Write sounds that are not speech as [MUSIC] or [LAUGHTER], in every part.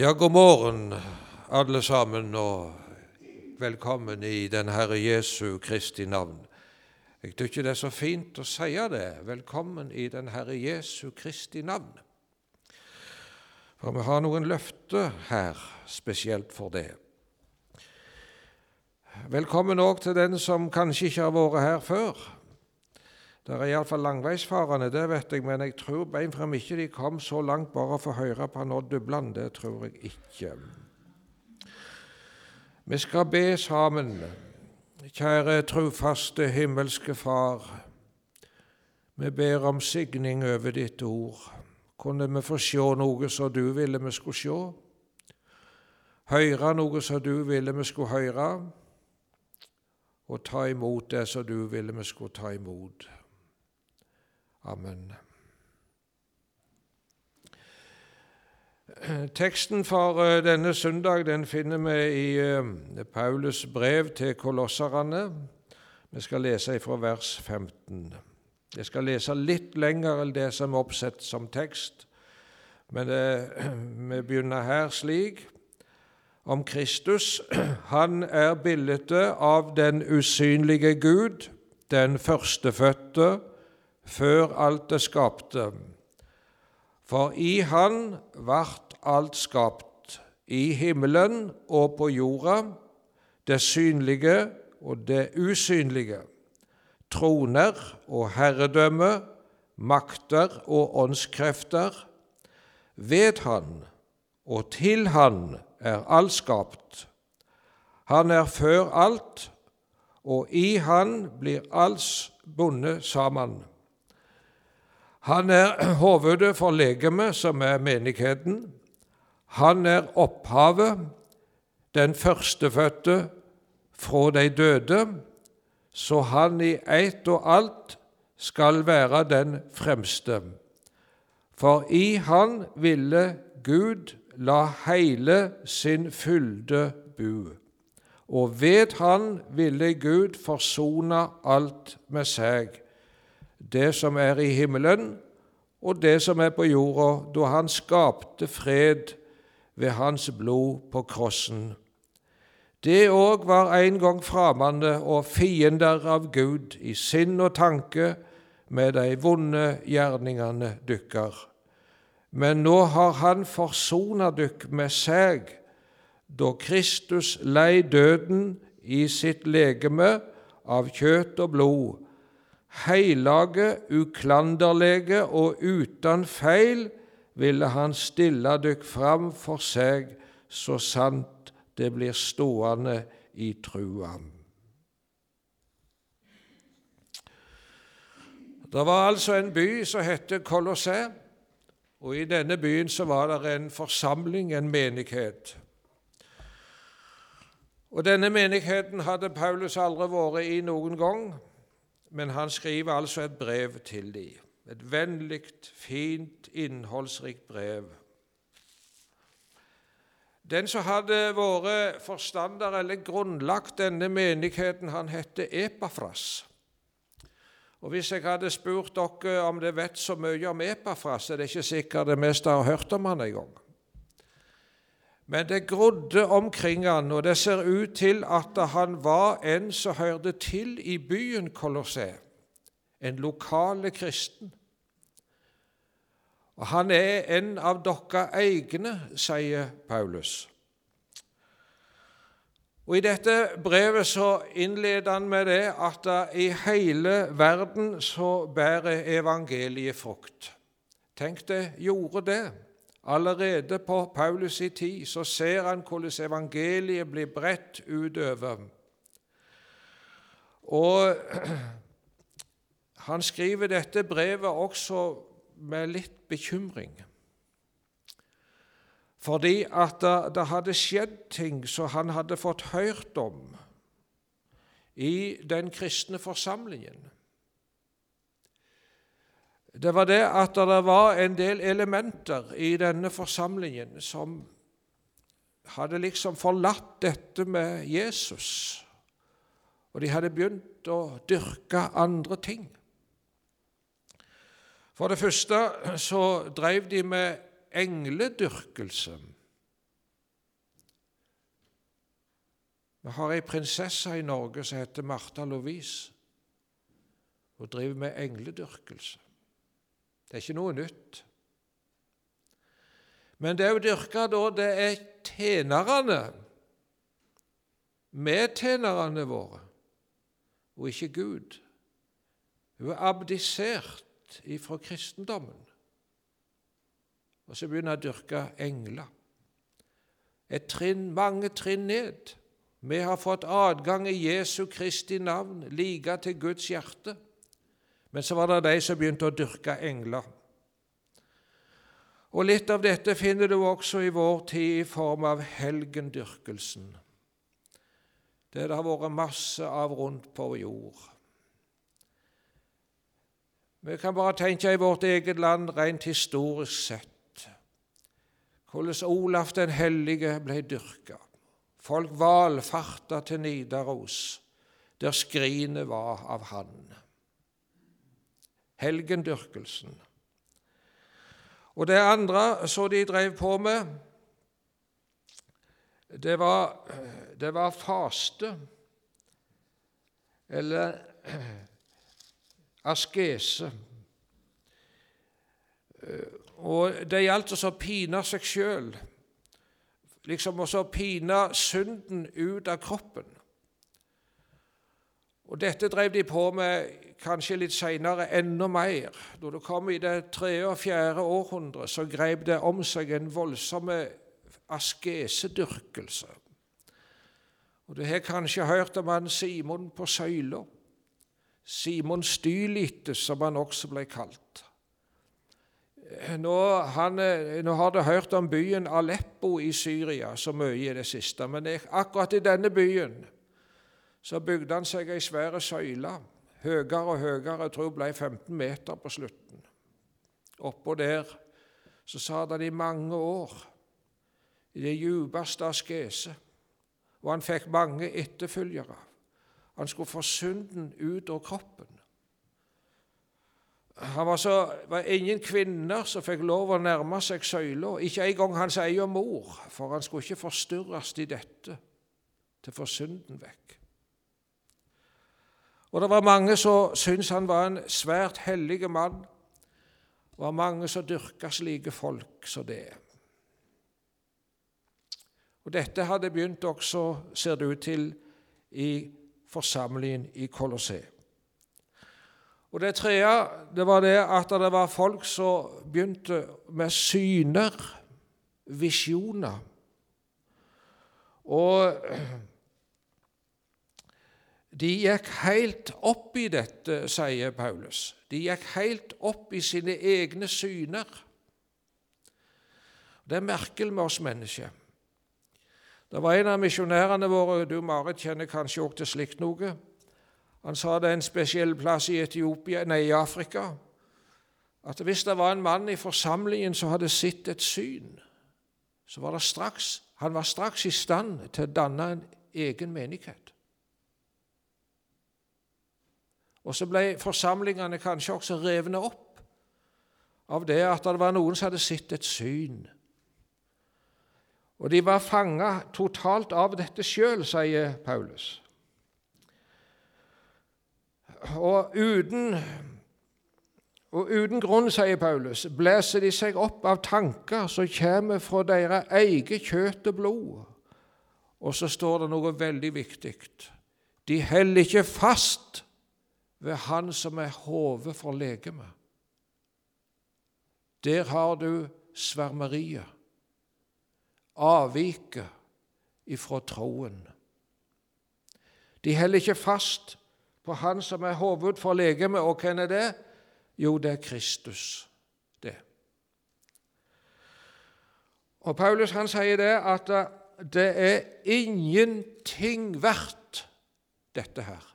Ja, god morgen, alle sammen, og velkommen i den Herre Jesu Kristi navn. Jeg syns det er så fint å si det. Velkommen i den Herre Jesu Kristi navn. For vi har noen løfter her spesielt for det. Velkommen òg til den som kanskje ikke har vært her før. Det er iallfall langveisfarende, det vet jeg, men jeg tror beinfram ikke de kom så langt bare for å høre på Odd Dubland. Det tror jeg ikke. Vi skal be sammen. Kjære trufaste himmelske Far. Vi ber om signing over ditt ord. Kunne vi få se noe som du ville vi skulle se? Høre noe som du ville vi skulle høre? Og ta imot det som du ville vi skulle ta imot. Amen. Teksten for eh, denne søndag den finner vi i eh, Paulus brev til kolosserne. Vi skal lese fra vers 15. Jeg skal lese litt lenger enn det som er oppsett som tekst, men det, eh, [CLEARS THROAT] vi begynner her slik. Om Kristus. [CLEARS THROAT] Han er bildet av den usynlige Gud, den førstefødte før alt det skapte. For i Han vart alt skapt, i himmelen og på jorda, det synlige og det usynlige, troner og herredømme, makter og åndskrefter. Ved Han og til Han er alt skapt. Han er før alt, og i Han blir alt bundet sammen. Han er [CLEARS THROAT] hovedet for legemet, som er menigheten. Han er opphavet, den førstefødte fra de døde, så han i ett og alt skal være den fremste. For i han ville Gud la hele sin fylde bu, og ved han ville Gud forsone alt med seg det som er i himmelen, og det som er på jorda, da han skapte fred ved hans blod på krossen. Det òg var en gang framande og fiender av Gud i sinn og tanke med de vonde gjerningene dykker. Men nå har Han forsona dykk med seg, da Kristus lei døden i sitt legeme av kjøtt og blod, heilage, uklanderlege og uten feil ville han stille dykk fram for seg, så sant det blir stående i trua. Det var altså en by som het Kolossæ, og i denne byen så var det en forsamling, en menighet. Og Denne menigheten hadde Paulus aldri vært i noen gang men han skriver altså et brev til dem. Et vennlig, fint, innholdsrikt brev. Den som hadde vært forstander eller grunnlagt denne menigheten, han heter Epafras. Og Hvis jeg hadde spurt dere om dere vet så mye om Epafras, er det ikke sikkert det meste har hørt om han en gang. Men det grodde omkring han, og det ser ut til at han var en som hørte til i byen Colosset, en lokale kristen. Og Han er en av dere egne, sier Paulus. Og I dette brevet så innleder han med det at i hele verden så bærer evangeliet frukt. Tenk det gjorde det. Allerede på Paulus' i tid så ser han hvordan evangeliet blir bredt utover. Og [CLEARS THROAT] han skriver dette brevet også med litt bekymring. Fordi at det, hadde skjedd ting som han hadde fått hørt om i den kristne forsamlingen det var det at det var en del elementer i denne forsamlingen som hadde liksom forlatt dette med Jesus, og de hadde begynt å dyrke andre ting. For det første så drev de med engledyrkelse. Vi har ei prinsesse i Norge som heter Martha Lovise. Hun driver med engledyrkelse. Det er ikke noe nytt. Men det hun dyrker da, det er tjenerne, medtjenerne våre, og ikke Gud. Hun er abdisert ifra kristendommen. Og så begynner hun å dyrke engler. Et trinn, mange trinn ned. Vi har fått adgang i Jesu Kristi navn, like til Guds hjerte. Men så var det de som begynte å dyrke engler. Og Litt av dette finner du også i vår tid i form av helgendyrkelsen, det det har vært masse av rundt på jord. Vi kan bare tenke i vårt eget land rent historisk sett hvordan Olaf den hellige ble dyrka. Folk valfarta til Nidaros, der skrinet var av han. Helgendyrkelsen. Og det andre som de drev på med, det var, det var faste, eller askese. Og det gjaldt å pine seg sjøl liksom å pine synden ut av kroppen. Og Dette drev de på med kanskje litt seinere enda mer. Når det kom i det tredje og fjerde århundret, så grep det om seg en voldsom askesedyrkelse. Og Du har kanskje hørt om han Simon på søyla. Simon Stylite, som han også ble kalt. Nå, han, nå, har du hørt om byen Aleppo i Syria så mye i det siste, men akkurat i denne byen så bygde han seg ei svær søyle, høyere og høyere, jeg tror ble 15 meter på slutten. Oppå der så satt han i mange år, i det djupeste askese, og han fikk mange etterfølgere. Han skulle få synden ut av kroppen. Han var så, var ingen kvinner som fikk lov å nærme seg søyla, ikke engang hans egen mor, for han skulle ikke forstyrres i dette til å få synden vekk. Og Det var mange som syntes han var en svært hellig mann. Det var mange som dyrka slike folk som det. Og Dette hadde begynt også, ser det ut til, i forsamlingen i Colosseum. Og Det tredje det var det at det var folk som begynte med syner, visjoner. Og de gikk helt opp i dette, sier Paulus. De gikk helt opp i sine egne syner. Det er merkelig med oss mennesker. Det var en av misjonærene våre, du Marit kjenner kanskje også til slikt noe. Han sa det er en spesiell plass i Etiopia, nei, i Afrika at hvis det var en mann i forsamlingen som hadde sett et syn, så var det straks, han var straks i stand til å danne en egen menighet. Og så ble forsamlingene kanskje også revne opp av det at det var noen som hadde sett et syn. Og de var fanga totalt av dette sjøl, sier Paulus. Og uten, og uten grunn, sier Paulus, blæser de seg opp av tanker som kommer fra deres eget kjøtt og blod. Og så står det noe veldig viktig. De heller ikke fast ved Han som er hodet for legemet. Der har du svermeriet, avviket ifra troen. De heller ikke fast på Han som er hoved for legemet. Og hvem er det? Jo, det er Kristus. det. Og Paulus han sier det at det er ingenting verdt, dette her.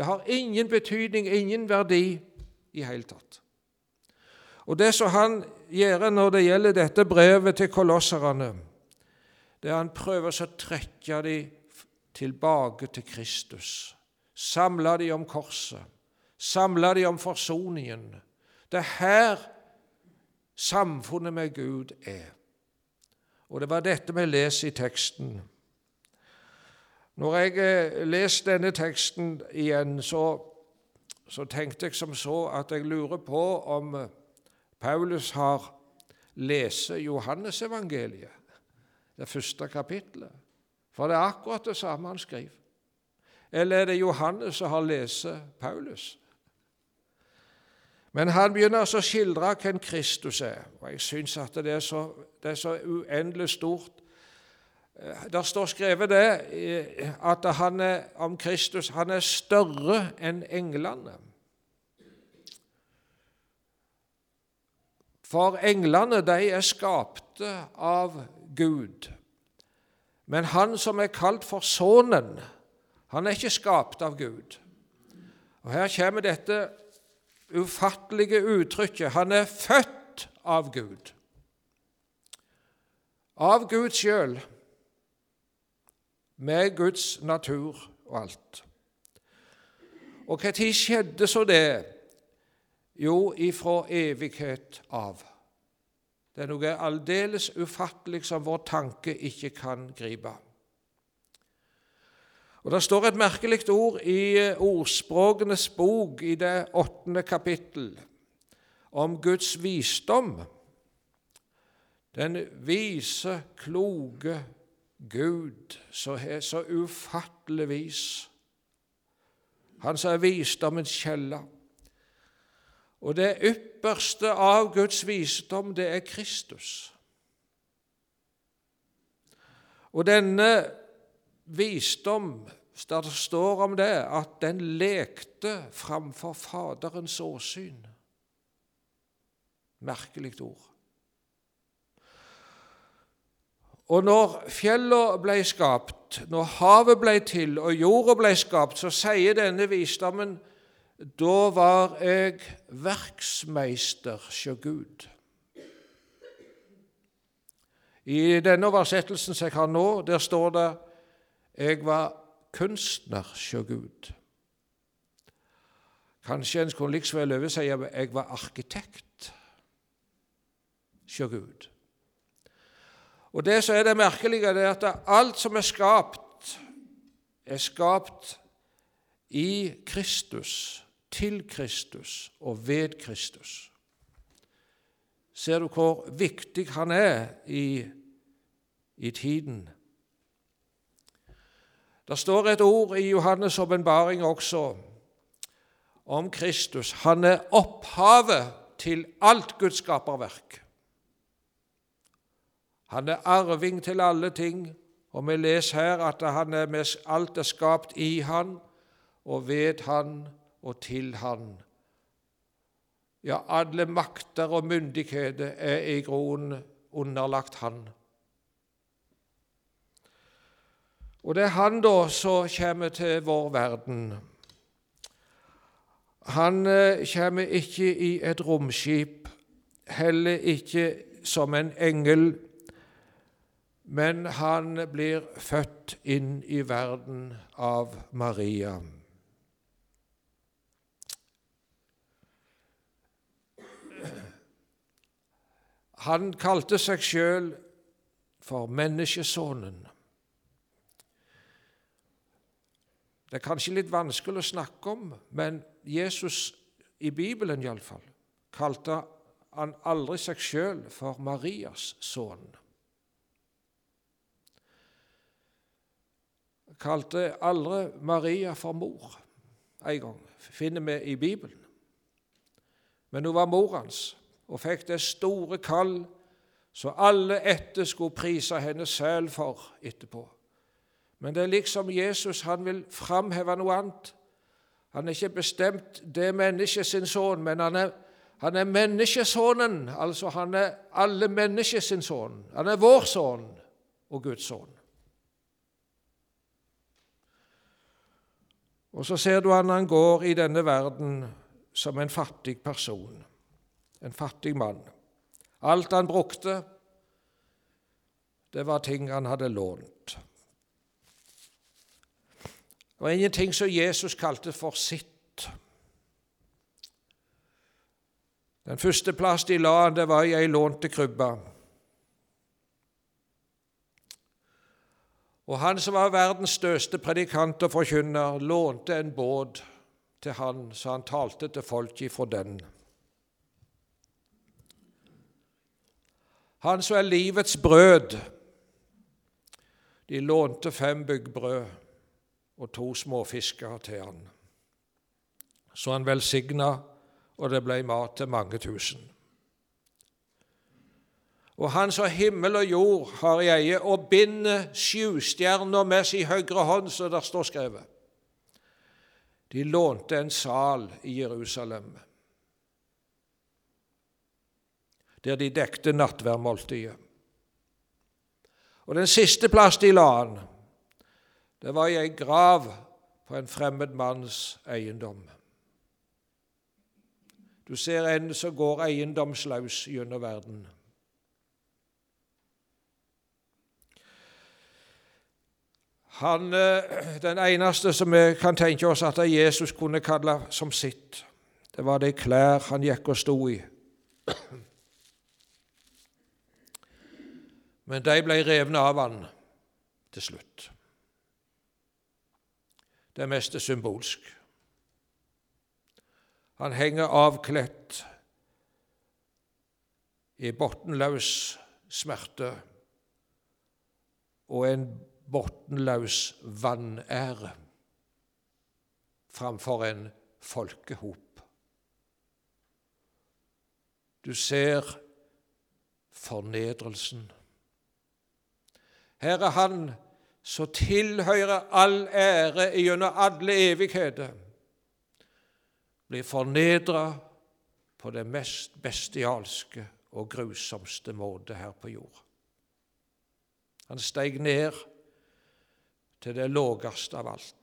Det har ingen betydning, ingen verdi i hele tatt. Og Det som han gjør når det gjelder dette brevet til kolosserne, det er han prøver å trekke dem tilbake til Kristus. samle dem om korset. samle dem om forsoningen. Det er her samfunnet med Gud er. Og det var dette vi leser i teksten. Når jeg leste leser denne teksten igjen, så, så tenkte jeg som så at jeg lurer på om eh, Paulus har lest Johannesevangeliet, det første kapittelet. For det er akkurat det samme han skriver. Eller er det Johannes som har lest Paulus? Men han begynner altså å skildre hvem Kristus er, og jeg syns at det er, så, det er så uendelig stort. Eh, der står skrevet det at han er, om Kristus han er større enn englene. For englene de er skapte av Gud. Men han som er kalt for Sønnen, han er ikke skapt av Gud. Og Her kommer dette ufattelige uttrykket. Han er født av Gud. Av Gud sjøl, med Guds natur og alt. Og når skjedde så det? Jo, ifra evighet av. Det er noe aldeles ufattelig som vår tanke ikke kan gripe. Og Det står et merkelig ord i Ordspråkenes bok i det åttende kapittel om Guds visdom. Den vise, kloke Gud som har så ufattelig vis. Han som er visdommens kjelle. Og det ypperste av Guds visdom, det er Kristus. Og denne visdom, der det står om det, at den lekte framfor Faderens åsyn. Merkelig ord. Og når fjellene ble skapt, når havet ble til og jorda ble skapt, så sier denne visdommen da var jeg verksmeister sjå Gud. I denne oversettelsen som jeg har nå, der står det jeg var kunstner sjå Gud. Kanskje en skulle like vel oversi jeg var arkitekt sjå Gud. Og Det som er det merkelige, det er at alt som er skapt, er skapt i Kristus, til Kristus og ved Kristus. Ser du hvor viktig han er i, i tiden? Det står et ord i Johannes' åpenbaring også om Kristus. Han er opphavet til alt Guds skaperverk. Han er arving til alle ting, og vi leser her at han er med, alt er skapt i han, og ved han og til han. Ja, alle makter og myndigheter er i grunnen underlagt han. Og det er han da som kommer til vår verden. Han eh, kommer ikke i et romskip, heller ikke som en engel, men han blir født inn i verden av Maria. Han kalte seg sjøl for menneskesonen. Det er kanskje litt vanskelig å snakke om, men Jesus i Bibelen iallfall kalte han aldri seg sjøl for Marias sønn. Kalte aldri Maria for mor en gang, finner vi i Bibelen. Men hun var mor hans og fikk det store kall så alle etter skulle prise henne selv for etterpå. Men det er liksom Jesus han vil framheve noe annet. Han er ikke bestemt det mennesket sin sønn, men han er, han er menneskesønnen. Altså han er alle mennesker sin sønn. Han er vår sønn og Guds sønn. Og så ser du han han går i denne verden som en fattig person, en fattig mann. Alt han brukte, det var ting han hadde lånt. Det var ingenting som Jesus kalte for sitt. Den første plass de la han, det var i ei lånte krybbe. Og han som var verdens største predikant og forkynner, lånte en båt til han, så han talte til folk ifra den. Han som er livets brød, de lånte fem byggbrød og to småfisker til han. Så han velsigna, og det ble mat til mange tusen. Og han som himmel og jord har i eie, og binder sjustjerner med sin høyre hånd, som der står skrevet. De lånte en sal i Jerusalem, der de dekte nattverdmåltidet. Og den siste plass de la han, det var i ei grav på en fremmed manns eiendom. Du ser en som går eiendomsløs gjennom verden. Han, eh, Den eneste som vi kan tenke oss at Jesus kunne kalle som sitt, det var de klær han gikk og sto i. Men de ble revne av han til slutt. Det er mest symbolsk. Han henger avkledt i bunnløs smerte og en bunnløs vanære framfor en folkehop. Du ser fornedrelsen. Her er Han som tilhører all ære gjennom alle evigheter, blir fornedra på det mest bestialske og grusomste måte her på jord. Han steg ned til det lågeste av alt.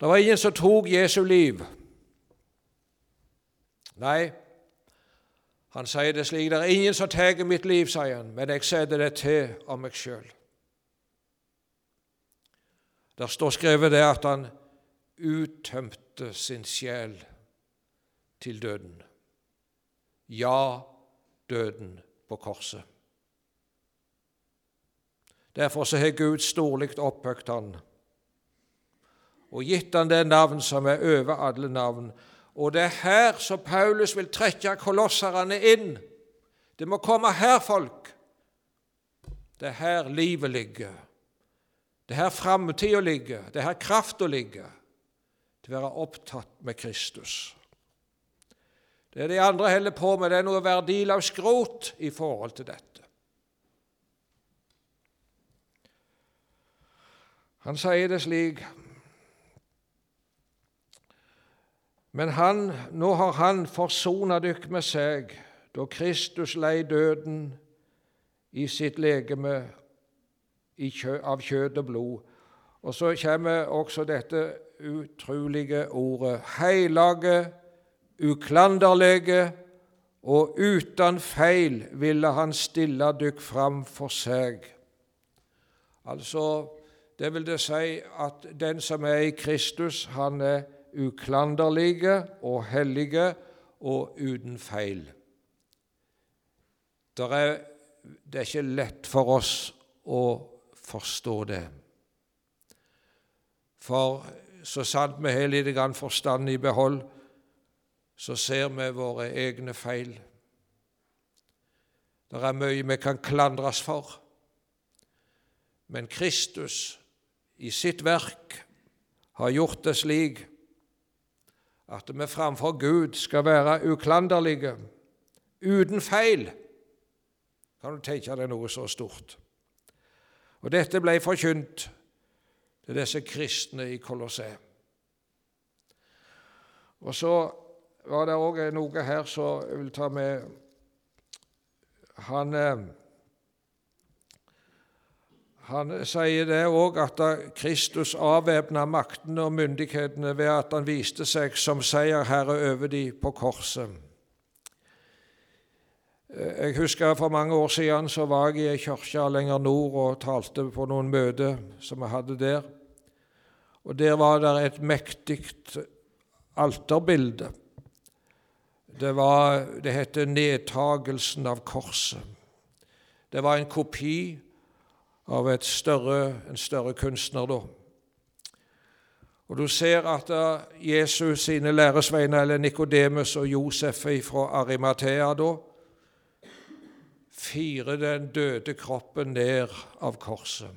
Det var ingen som tok Jesu liv. Nei, han sier det slik det er ingen som tar mitt liv, sier han, men jeg setter det til av meg sjøl. Der står skrevet det at han uttømte sin sjel til døden. Ja, døden på korset. Derfor så har Gud storlig opphøgt han og gitt han det navn som er over alle navn. Og det er her som Paulus vil trekke kolosserne inn. Det må komme her, folk. Det er her livet ligger. Det er her framtida ligger. Det er her krafta ligger. Til å være opptatt med Kristus. Det er de andre holder på med, det er noe verdiløst skrot i forhold til dette. Han sier det slik Men han, nå har han forsona dykk med seg, da Kristus lei døden i sitt legeme av kjøtt og blod. Og så kommer også dette utrolige ordet heilage, uklanderlige og uten feil ville han stille dykk fram for seg. Altså det vil det si at den som er i Kristus, han er uklanderlige og hellige og uten feil. Er, det er ikke lett for oss å forstå det. For så sant vi har litt forstand i behold, så ser vi våre egne feil. Det er mye vi kan klandres for. Men Kristus i sitt verk har gjort det slik at vi framfor Gud skal være uklanderlige, uten feil. Kan du tenke deg noe så stort? Og Dette ble forkynt til disse kristne i Kolosseum. Og så var det òg noe her som jeg vil ta med Han eh, han sier det òg at Kristus avvæpna maktene og myndighetene ved at han viste seg som seierherre over de på korset. Jeg husker For mange år siden så var jeg i ei kirke lenger nord og talte på noen møter som vi hadde der. Og Der var det et mektig alterbilde. Det, var, det heter 'Nedtagelsen av korset'. Det var en kopi av større, en større kunstner, da. Og Du ser at Jesus sine læresveiner, eller Nikodemus og Josef fra Arimathea, da, firer den døde kroppen ned av korset.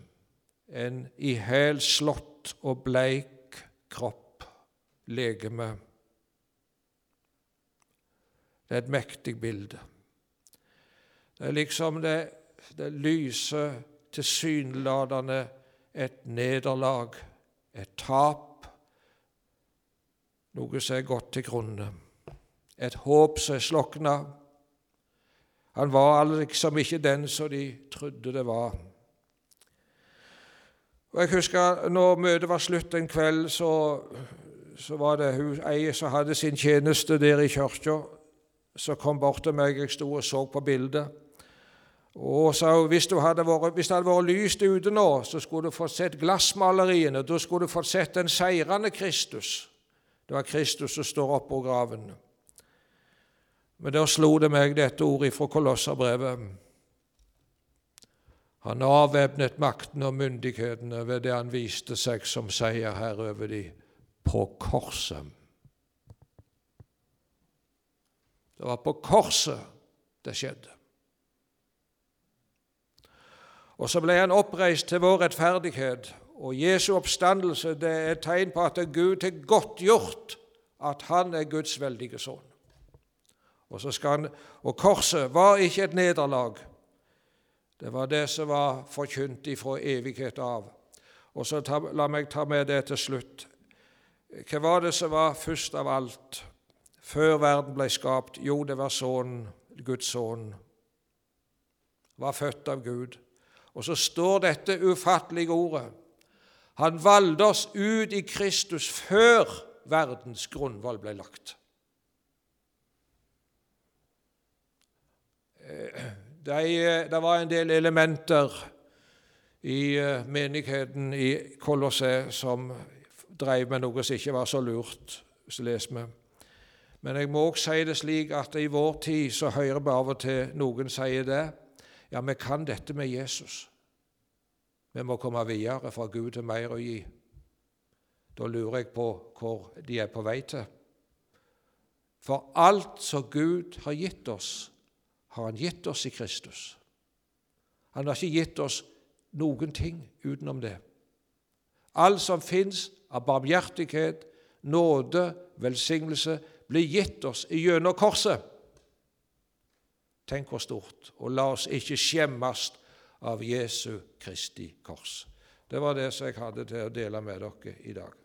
En ihælslått og bleik kropp, legeme. Det er et mektig bilde. Det er liksom det, det lyse, tilsynelatende et nederlag, et tap, noe som er gått til grunne, et håp som er slokna. Han var liksom ikke den som de trodde det var. Og Jeg husker når møtet var slutt en kveld, så, så var det hun ei som hadde sin tjeneste der i kirka, som kom bort til meg. Jeg sto og så på bildet. Og så, hvis, vært, hvis det hadde vært lyst ute nå, så skulle du fått sett glassmaleriene. Da skulle du fått sett den seirende Kristus. Det var Kristus som står oppå graven. Men da slo det meg dette ordet fra Kolosserbrevet. Han avvæpnet makten og myndighetene ved det han viste seg som seierherre over de på korset. Det var på korset det skjedde. Og så ble han oppreist til vår rettferdighet. Og Jesu oppstandelse det er et tegn på at Gud har godtgjort at han er Guds veldige sønn. Og, han, og korset var ikke et nederlag. Det var det som var forkynt ifra evighet av. Og så ta, La meg ta med det til slutt. Hva var det som var først av alt før verden ble skapt? Jo, det var sønnen, Guds sønn. Var født av Gud. Og så står dette ufattelige ordet. Han valgte oss ut i Kristus før verdens grunnvoll ble lagt. Eh, det var en del elementer i eh, menigheten i Kolosset som drev med noe som ikke var så lurt, så leser vi. Men jeg må også si det slik at i vår tid så hører vi av og til noen sier det. Ja, vi kan dette med Jesus. Vi må komme videre fra Gud til mer å gi. Da lurer jeg på hvor de er på vei til. For alt som Gud har gitt oss, har Han gitt oss i Kristus. Han har ikke gitt oss noen ting utenom det. Alt som fins av barmhjertighet, nåde, velsignelse, blir gitt oss gjennom korset. Tenk hvor stort. Og la oss ikke skjemmes av Jesu Kristi kors. Det var det som jeg hadde til å dele med dere i dag.